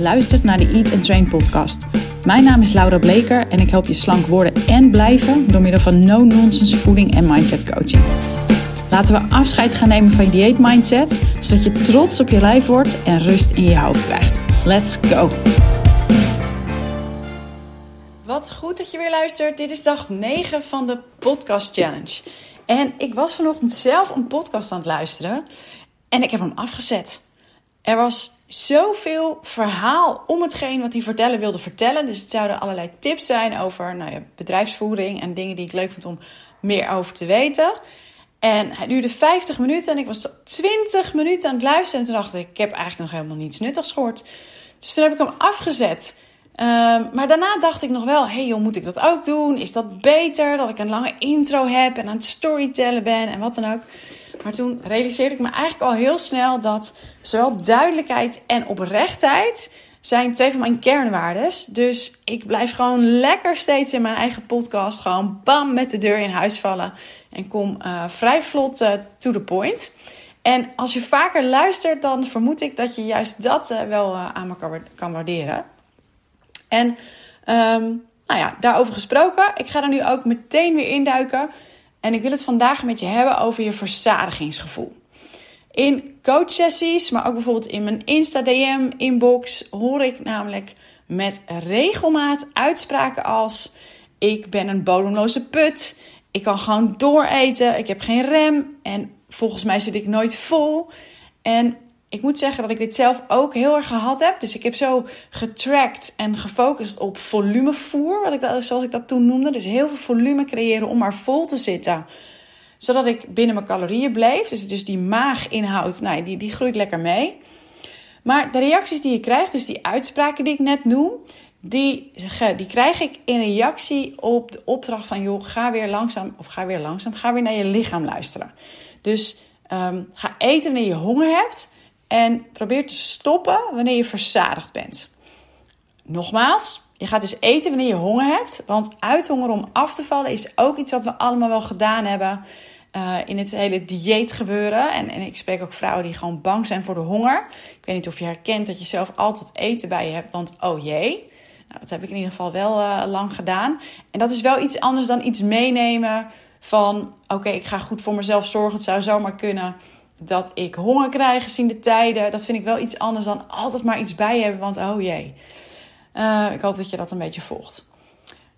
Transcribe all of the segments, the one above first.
luistert naar de Eat and Train podcast. Mijn naam is Laura Bleker en ik help je slank worden en blijven door middel van no-nonsense voeding en mindset coaching. Laten we afscheid gaan nemen van je dieet mindset, zodat je trots op je lijf wordt en rust in je hoofd krijgt. Let's go! Wat goed dat je weer luistert. Dit is dag 9 van de podcast challenge. En ik was vanochtend zelf een podcast aan het luisteren en ik heb hem afgezet. Er was zoveel verhaal om hetgeen wat hij vertellen wilde vertellen. Dus het zouden allerlei tips zijn over nou ja, bedrijfsvoering en dingen die ik leuk vind om meer over te weten. En het duurde 50 minuten en ik was 20 minuten aan het luisteren. En toen dacht ik, ik heb eigenlijk nog helemaal niets nuttigs gehoord. Dus toen heb ik hem afgezet. Um, maar daarna dacht ik nog wel, hey joh, moet ik dat ook doen? Is dat beter dat ik een lange intro heb en aan het storytellen ben en wat dan ook? Maar toen realiseerde ik me eigenlijk al heel snel dat zowel duidelijkheid en oprechtheid zijn twee van mijn kernwaardes. Dus ik blijf gewoon lekker steeds in mijn eigen podcast gewoon bam met de deur in huis vallen. En kom uh, vrij vlot uh, to the point. En als je vaker luistert, dan vermoed ik dat je juist dat uh, wel aan me kan waarderen. En um, nou ja, daarover gesproken. Ik ga er nu ook meteen weer induiken. En ik wil het vandaag met je hebben over je verzadigingsgevoel. In coachsessies, maar ook bijvoorbeeld in mijn Insta-DM inbox, hoor ik namelijk met regelmaat uitspraken als: Ik ben een bodemloze put. Ik kan gewoon dooreten. Ik heb geen rem. En volgens mij zit ik nooit vol. En ik moet zeggen dat ik dit zelf ook heel erg gehad heb. Dus ik heb zo getracked en gefocust op volumevoer, wat ik zoals ik dat toen noemde. Dus heel veel volume creëren om maar vol te zitten. Zodat ik binnen mijn calorieën bleef. Dus, dus die maaginhoud, nou, die, die groeit lekker mee. Maar de reacties die je krijgt, dus die uitspraken die ik net noem, die, die krijg ik in reactie op de opdracht van joh, ga weer langzaam, of ga weer langzaam, ga weer naar je lichaam luisteren. Dus um, ga eten wanneer je honger hebt. En probeer te stoppen wanneer je verzadigd bent. Nogmaals, je gaat dus eten wanneer je honger hebt. Want uithongeren om af te vallen is ook iets wat we allemaal wel gedaan hebben. Uh, in het hele dieet gebeuren. En, en ik spreek ook vrouwen die gewoon bang zijn voor de honger. Ik weet niet of je herkent dat je zelf altijd eten bij je hebt. Want oh jee. Nou, dat heb ik in ieder geval wel uh, lang gedaan. En dat is wel iets anders dan iets meenemen van... oké, ik ga goed voor mezelf zorgen. Het zou zomaar kunnen dat ik honger krijg gezien de tijden. Dat vind ik wel iets anders dan altijd maar iets bij hebben. Want oh jee. Uh, ik hoop dat je dat een beetje volgt.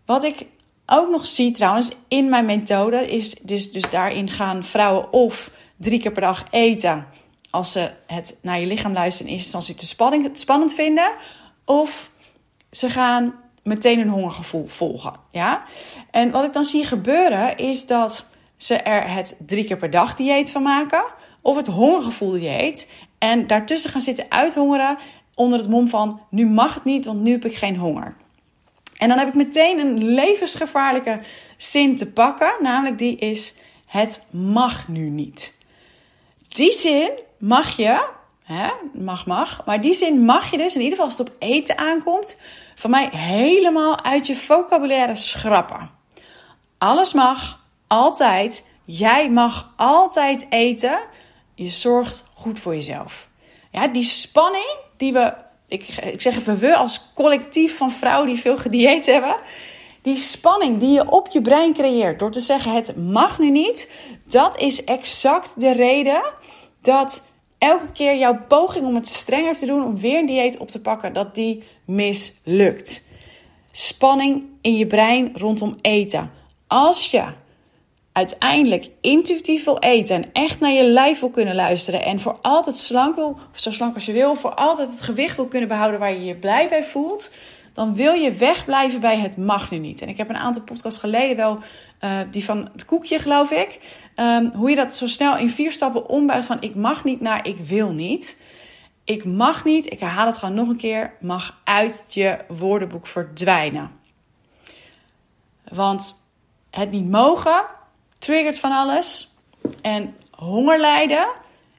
Wat ik ook nog zie trouwens in mijn methode is dus, dus daarin gaan vrouwen of drie keer per dag eten. Als ze het naar je lichaam luisteren in eerste instantie te spannend vinden. Of ze gaan meteen een hongergevoel volgen. Ja? En wat ik dan zie gebeuren is dat ze er het drie keer per dag dieet van maken of het hongergevoel dieet. En daartussen gaan zitten uithongeren onder het mom van nu mag het niet, want nu heb ik geen honger. En dan heb ik meteen een levensgevaarlijke zin te pakken, namelijk die is het mag nu niet. Die zin mag je, hè, mag mag, maar die zin mag je dus in ieder geval als het op eten aankomt, van mij helemaal uit je vocabulaire schrappen. Alles mag, altijd. Jij mag altijd eten je zorgt goed voor jezelf. Ja, die spanning die we, ik, ik zeg even we als collectief van vrouwen die veel gedieet hebben. Die spanning die je op je brein creëert door te zeggen het mag nu niet. Dat is exact de reden dat elke keer jouw poging om het strenger te doen, om weer een dieet op te pakken, dat die mislukt. Spanning in je brein rondom eten. Als je uiteindelijk intuïtief wil eten en echt naar je lijf wil kunnen luisteren en voor altijd slank wil, of zo slank als je wil, voor altijd het gewicht wil kunnen behouden waar je je blij bij voelt, dan wil je wegblijven bij het mag nu niet. En ik heb een aantal podcasts geleden wel, uh, die van het koekje geloof ik, um, hoe je dat zo snel in vier stappen ombuigt van ik mag niet naar ik wil niet. Ik mag niet, ik herhaal het gewoon nog een keer, mag uit je woordenboek verdwijnen. Want het niet mogen triggert van alles. En honger lijden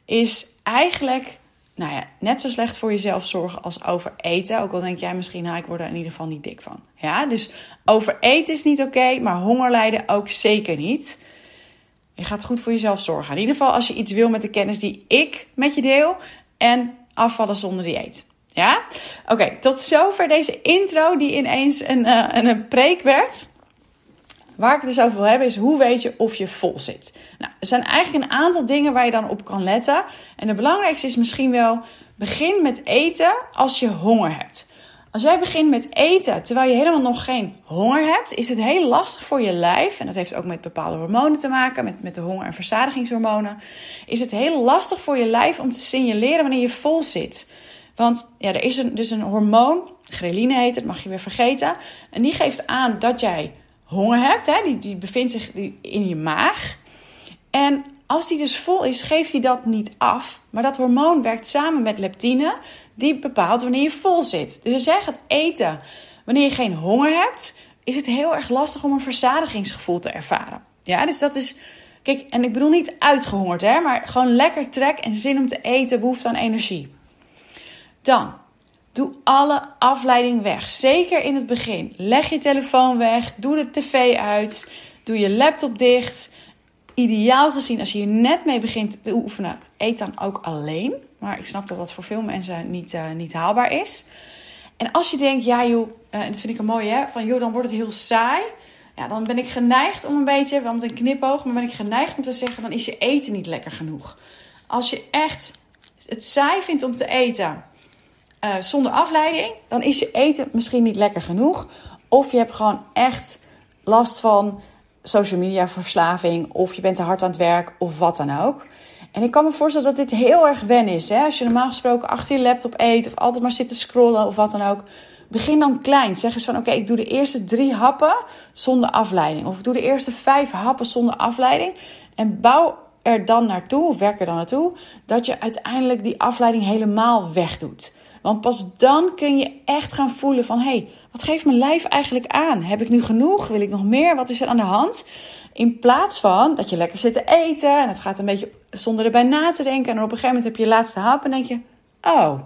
is eigenlijk nou ja, net zo slecht voor jezelf zorgen als over eten. Ook al denk jij misschien, nou, ik word er in ieder geval niet dik van. Ja, dus over eten is niet oké, maar honger lijden ook zeker niet. Je gaat goed voor jezelf zorgen. In ieder geval als je iets wil met de kennis die ik met je deel. En afvallen zonder dieet. Ja? Oké, tot zover deze intro die ineens een, uh, een preek werd. Waar ik het dus over wil hebben is hoe weet je of je vol zit. Nou, er zijn eigenlijk een aantal dingen waar je dan op kan letten. En het belangrijkste is misschien wel begin met eten als je honger hebt. Als jij begint met eten terwijl je helemaal nog geen honger hebt, is het heel lastig voor je lijf. En dat heeft ook met bepaalde hormonen te maken, met, met de honger- en verzadigingshormonen. Is het heel lastig voor je lijf om te signaleren wanneer je vol zit. Want ja, er is een, dus een hormoon, ghreline heet het, mag je weer vergeten. En die geeft aan dat jij honger hebt. Hè? Die, die bevindt zich in je maag. En als die dus vol is, geeft hij dat niet af. Maar dat hormoon werkt samen met leptine, die bepaalt wanneer je vol zit. Dus als jij gaat eten wanneer je geen honger hebt, is het heel erg lastig om een verzadigingsgevoel te ervaren. Ja, dus dat is. Kijk, en ik bedoel niet uitgehongerd, hè, maar gewoon lekker trek en zin om te eten, behoefte aan energie. Dan, doe alle afleiding weg. Zeker in het begin. Leg je telefoon weg, doe de tv uit, doe je laptop dicht. Ideaal gezien, als je hier net mee begint te oefenen, eet dan ook alleen. Maar ik snap dat dat voor veel mensen niet, uh, niet haalbaar is. En als je denkt, ja joh, uh, en dat vind ik een mooie, hè, van joh, dan wordt het heel saai. Ja, dan ben ik geneigd om een beetje, want een knipoog, maar ben ik geneigd om te zeggen, dan is je eten niet lekker genoeg. Als je echt het saai vindt om te eten, uh, zonder afleiding, dan is je eten misschien niet lekker genoeg. Of je hebt gewoon echt last van social media verslaving, of je bent te hard aan het werk, of wat dan ook. En ik kan me voorstellen dat dit heel erg wen is. Hè? Als je normaal gesproken achter je laptop eet, of altijd maar zit te scrollen, of wat dan ook. Begin dan klein. Zeg eens van: oké, ik doe de eerste drie happen zonder afleiding. Of ik doe de eerste vijf happen zonder afleiding. En bouw er dan naartoe, of werk er dan naartoe, dat je uiteindelijk die afleiding helemaal wegdoet. Want pas dan kun je echt gaan voelen van... hé, hey, wat geeft mijn lijf eigenlijk aan? Heb ik nu genoeg? Wil ik nog meer? Wat is er aan de hand? In plaats van dat je lekker zit te eten... en het gaat een beetje zonder erbij na te denken... en op een gegeven moment heb je je laatste hap en denk je... oh,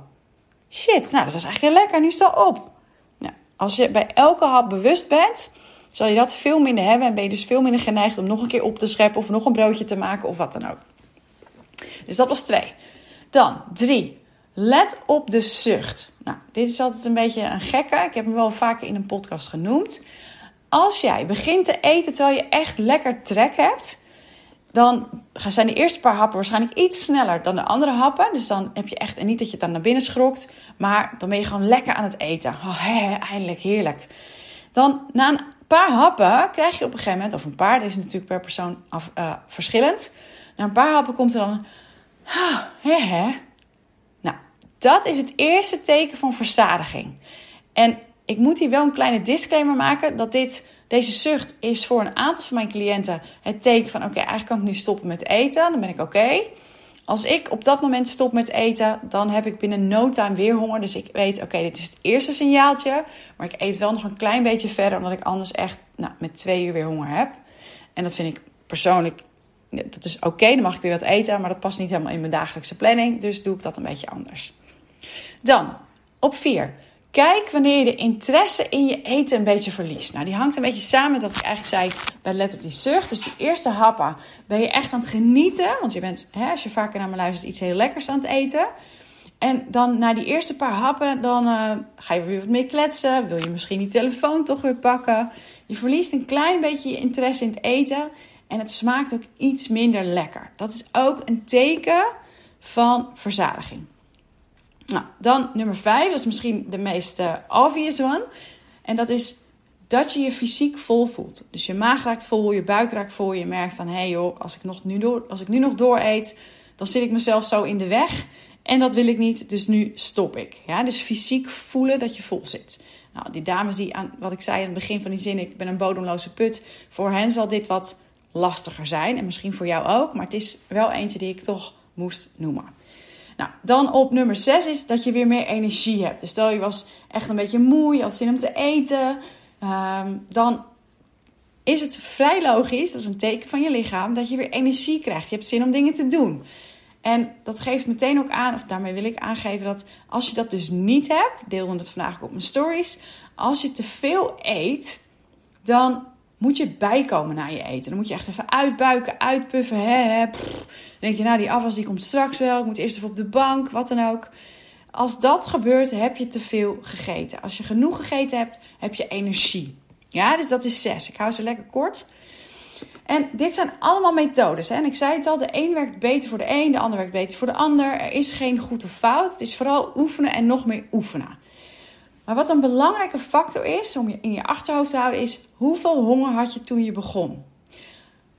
shit, nou dat was eigenlijk heel lekker, nu is op. Nou, als je bij elke hap bewust bent... zal je dat veel minder hebben... en ben je dus veel minder geneigd om nog een keer op te scheppen... of nog een broodje te maken of wat dan ook. Dus dat was twee. Dan drie. Let op de zucht. Nou, dit is altijd een beetje een gekke. Ik heb hem wel vaker in een podcast genoemd. Als jij begint te eten terwijl je echt lekker trek hebt, dan zijn de eerste paar happen waarschijnlijk iets sneller dan de andere happen. Dus dan heb je echt, en niet dat je het dan naar binnen schrokt, maar dan ben je gewoon lekker aan het eten. Oh, he, eindelijk heerlijk. Dan na een paar happen krijg je op een gegeven moment, of een paar, dit is natuurlijk per persoon af, uh, verschillend. Na een paar happen komt er dan, he, he, dat is het eerste teken van verzadiging. En ik moet hier wel een kleine disclaimer maken dat dit, deze zucht is voor een aantal van mijn cliënten het teken van oké, eigenlijk kan ik nu stoppen met eten, dan ben ik oké. Als ik op dat moment stop met eten, dan heb ik binnen no time weer honger. Dus ik weet, oké, dit is het eerste signaaltje. Maar ik eet wel nog een klein beetje verder, omdat ik anders echt nou, met twee uur weer honger heb. En dat vind ik persoonlijk, dat is oké, dan mag ik weer wat eten. Maar dat past niet helemaal in mijn dagelijkse planning. Dus doe ik dat een beetje anders. Dan, op 4. Kijk wanneer je de interesse in je eten een beetje verliest. Nou, die hangt een beetje samen met wat ik eigenlijk zei bij Let op die zucht. Dus die eerste happen ben je echt aan het genieten. Want je bent, hè, als je vaker naar me luistert, iets heel lekkers aan het eten. En dan na die eerste paar happen, dan uh, ga je weer wat meer kletsen. Wil je misschien die telefoon toch weer pakken. Je verliest een klein beetje je interesse in het eten. En het smaakt ook iets minder lekker. Dat is ook een teken van verzadiging. Nou, dan nummer vijf, dat is misschien de meest uh, obvious one. En dat is dat je je fysiek vol voelt. Dus je maag raakt vol, je buik raakt vol. Je merkt van, hé hey joh, als ik, nog nu door, als ik nu nog door eet, dan zit ik mezelf zo in de weg. En dat wil ik niet, dus nu stop ik. Ja, dus fysiek voelen dat je vol zit. Nou, die dames die aan wat ik zei aan het begin van die zin, ik ben een bodemloze put. Voor hen zal dit wat lastiger zijn. En misschien voor jou ook. Maar het is wel eentje die ik toch moest noemen. Nou, dan op nummer 6 is dat je weer meer energie hebt. Dus stel je was echt een beetje moe, je had zin om te eten. Um, dan is het vrij logisch, dat is een teken van je lichaam, dat je weer energie krijgt. Je hebt zin om dingen te doen. En dat geeft meteen ook aan, of daarmee wil ik aangeven dat als je dat dus niet hebt, deelde het vandaag op mijn stories. Als je te veel eet, dan moet je bijkomen na je eten. Dan moet je echt even uitbuiken, uitpuffen. Hè, denk je, nou, die afwas die komt straks wel. Ik moet eerst even op de bank, wat dan ook. Als dat gebeurt, heb je te veel gegeten. Als je genoeg gegeten hebt, heb je energie. Ja, dus dat is zes. Ik hou ze lekker kort. En dit zijn allemaal methodes. Hè? En ik zei het al, de een werkt beter voor de een, de ander werkt beter voor de ander. Er is geen goed of fout. Het is vooral oefenen en nog meer oefenen. Maar wat een belangrijke factor is om je in je achterhoofd te houden, is hoeveel honger had je toen je begon?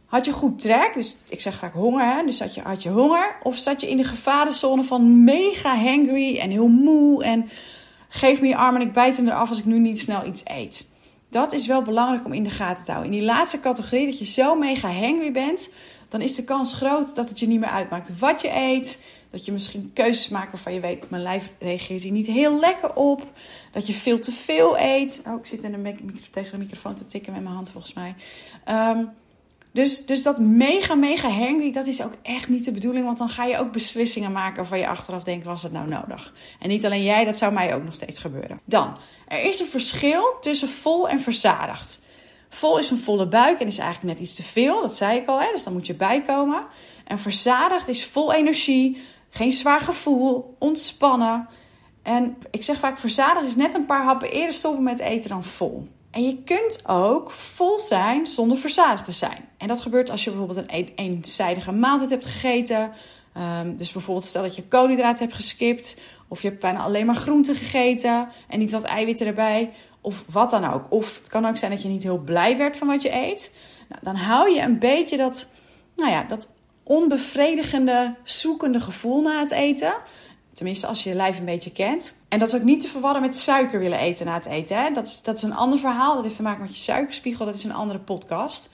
Had je goed trek, dus ik zeg vaak honger, hè? dus had je, had je honger? Of zat je in de gevarenzone van mega hangry en heel moe en geef me je arm en ik bijt hem eraf als ik nu niet snel iets eet? Dat is wel belangrijk om in de gaten te houden. In die laatste categorie, dat je zo mega hangry bent, dan is de kans groot dat het je niet meer uitmaakt wat je eet. Dat je misschien keuzes maakt waarvan je weet, mijn lijf reageert hier niet heel lekker op. Dat je veel te veel eet. Oh, ik zit in een tegen de microfoon te tikken met mijn hand volgens mij. Um, dus, dus dat mega, mega hangry, dat is ook echt niet de bedoeling. Want dan ga je ook beslissingen maken waarvan je achteraf denkt, was het nou nodig? En niet alleen jij, dat zou mij ook nog steeds gebeuren. Dan, er is een verschil tussen vol en verzadigd. Vol is een volle buik en is eigenlijk net iets te veel, dat zei ik al, hè? dus dan moet je bijkomen. En verzadigd is vol energie, geen zwaar gevoel, ontspannen. En ik zeg vaak, verzadigd is net een paar happen eerder stoppen met eten dan vol. En je kunt ook vol zijn zonder verzadigd te zijn. En dat gebeurt als je bijvoorbeeld een eenzijdige maaltijd hebt gegeten. Um, dus bijvoorbeeld stel dat je koolhydraten hebt geskipt. Of je hebt bijna alleen maar groenten gegeten en niet wat eiwitten erbij. Of wat dan ook. Of het kan ook zijn dat je niet heel blij werd van wat je eet. Nou, dan hou je een beetje dat, nou ja, dat onbevredigende, zoekende gevoel na het eten. Tenminste, als je je lijf een beetje kent. En dat is ook niet te verwarren met suiker willen eten na het eten. Hè? Dat, is, dat is een ander verhaal. Dat heeft te maken met je suikerspiegel. Dat is een andere podcast.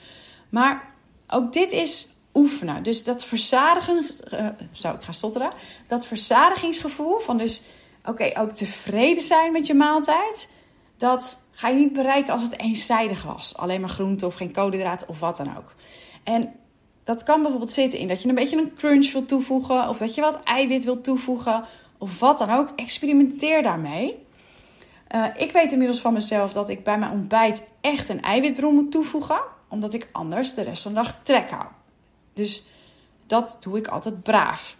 Maar ook dit is oefenen. Dus dat verzadigen... Uh, zo, ik ga stotteren. Dat verzadigingsgevoel van dus... Oké, ook tevreden zijn met je maaltijd. Dat ga je niet bereiken als het eenzijdig was. Alleen maar groente of geen koolhydraten of wat dan ook. En dat kan bijvoorbeeld zitten in dat je een beetje een crunch wil toevoegen, of dat je wat eiwit wilt toevoegen, of wat dan ook. Experimenteer daarmee. Uh, ik weet inmiddels van mezelf dat ik bij mijn ontbijt echt een eiwitbron moet toevoegen, omdat ik anders de rest van de dag trek hou. Dus dat doe ik altijd braaf.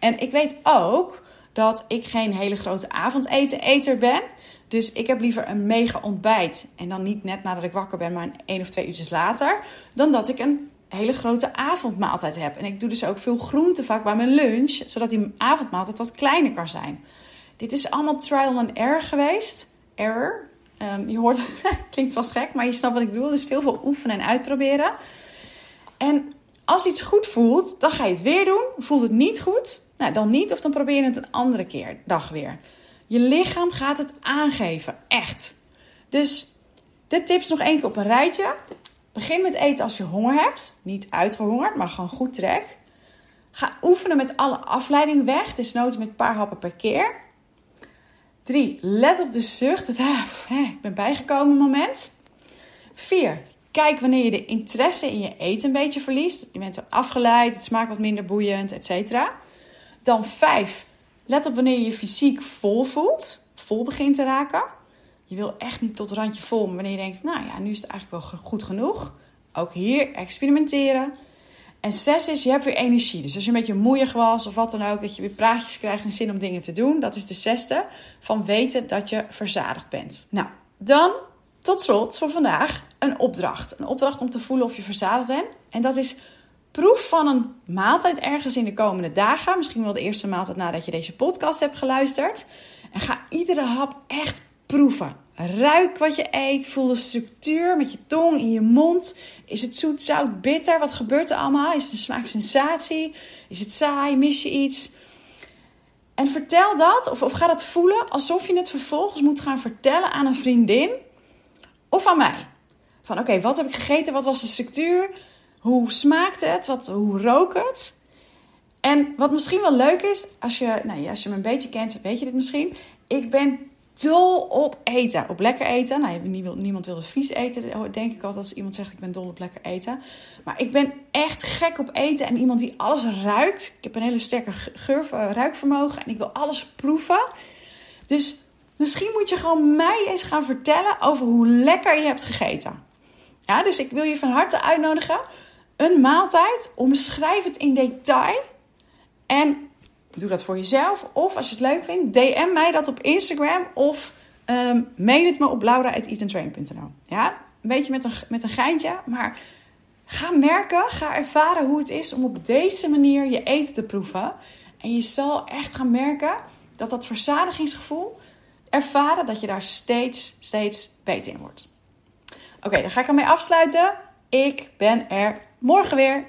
En ik weet ook dat ik geen hele grote avondeten-eter ben. Dus ik heb liever een mega ontbijt. En dan niet net nadat ik wakker ben, maar één of twee uurtjes later. Dan dat ik een hele grote avondmaaltijd heb. En ik doe dus ook veel groente vaak bij mijn lunch, zodat die avondmaaltijd wat kleiner kan zijn. Dit is allemaal trial and error geweest. Error. Um, je hoort, klinkt vast gek, maar je snapt wat ik bedoel. Dus veel veel oefenen en uitproberen. En als iets goed voelt, dan ga je het weer doen. Voelt het niet goed? Nou, dan niet. Of dan probeer je het een andere keer, dag weer. Je lichaam gaat het aangeven. Echt. Dus de tips nog één keer op een rijtje. Begin met eten als je honger hebt. Niet uitgehongerd, maar gewoon goed trek. Ga oefenen met alle afleiding weg. Dus met een paar happen per keer. 3. Let op de zucht. Het, ah, ik ben bijgekomen moment. 4. Kijk wanneer je de interesse in je eten een beetje verliest. Je bent afgeleid, het smaakt wat minder boeiend, etc. Dan 5. Let op wanneer je je fysiek vol voelt. Vol begint te raken. Je wil echt niet tot randje vol, maar wanneer je denkt, nou ja, nu is het eigenlijk wel goed genoeg. Ook hier experimenteren. En zes is, je hebt weer energie. Dus als je een beetje moeig was of wat dan ook, dat je weer praatjes krijgt en zin om dingen te doen. Dat is de zesde van weten dat je verzadigd bent. Nou, dan tot slot voor vandaag een opdracht. Een opdracht om te voelen of je verzadigd bent. En dat is proef van een maaltijd ergens in de komende dagen. Misschien wel de eerste maaltijd nadat je deze podcast hebt geluisterd. En ga iedere hap echt proeven. Ruik wat je eet. Voel de structuur met je tong in je mond. Is het zoet, zout, bitter? Wat gebeurt er allemaal? Is het een smaaksensatie? Is het saai? Mis je iets? En vertel dat, of, of ga dat voelen alsof je het vervolgens moet gaan vertellen aan een vriendin of aan mij. Van oké, wat heb ik gegeten? Wat was de structuur? Hoe smaakte het? Wat, hoe rook het? En wat misschien wel leuk is, als je, nou, als je me een beetje kent, weet je dit misschien. Ik ben dol op eten. Op lekker eten. Nou, niemand wilde vies eten, denk ik altijd als iemand zegt ik ben dol op lekker eten. Maar ik ben echt gek op eten en iemand die alles ruikt. Ik heb een hele sterke geur, eh, ruikvermogen en ik wil alles proeven. Dus misschien moet je gewoon mij eens gaan vertellen over hoe lekker je hebt gegeten. Ja, dus ik wil je van harte uitnodigen. Een maaltijd, omschrijf het in detail. En doe dat voor jezelf. Of als je het leuk vindt, DM mij dat op Instagram. Of um, mail het me op laura.eatentrain.nl. Ja, een beetje met een, met een geintje. Maar ga merken, ga ervaren hoe het is om op deze manier je eten te proeven. En je zal echt gaan merken dat dat verzadigingsgevoel ervaren dat je daar steeds, steeds beter in wordt. Oké, dan ga ik ermee afsluiten. Ik ben er morgen weer.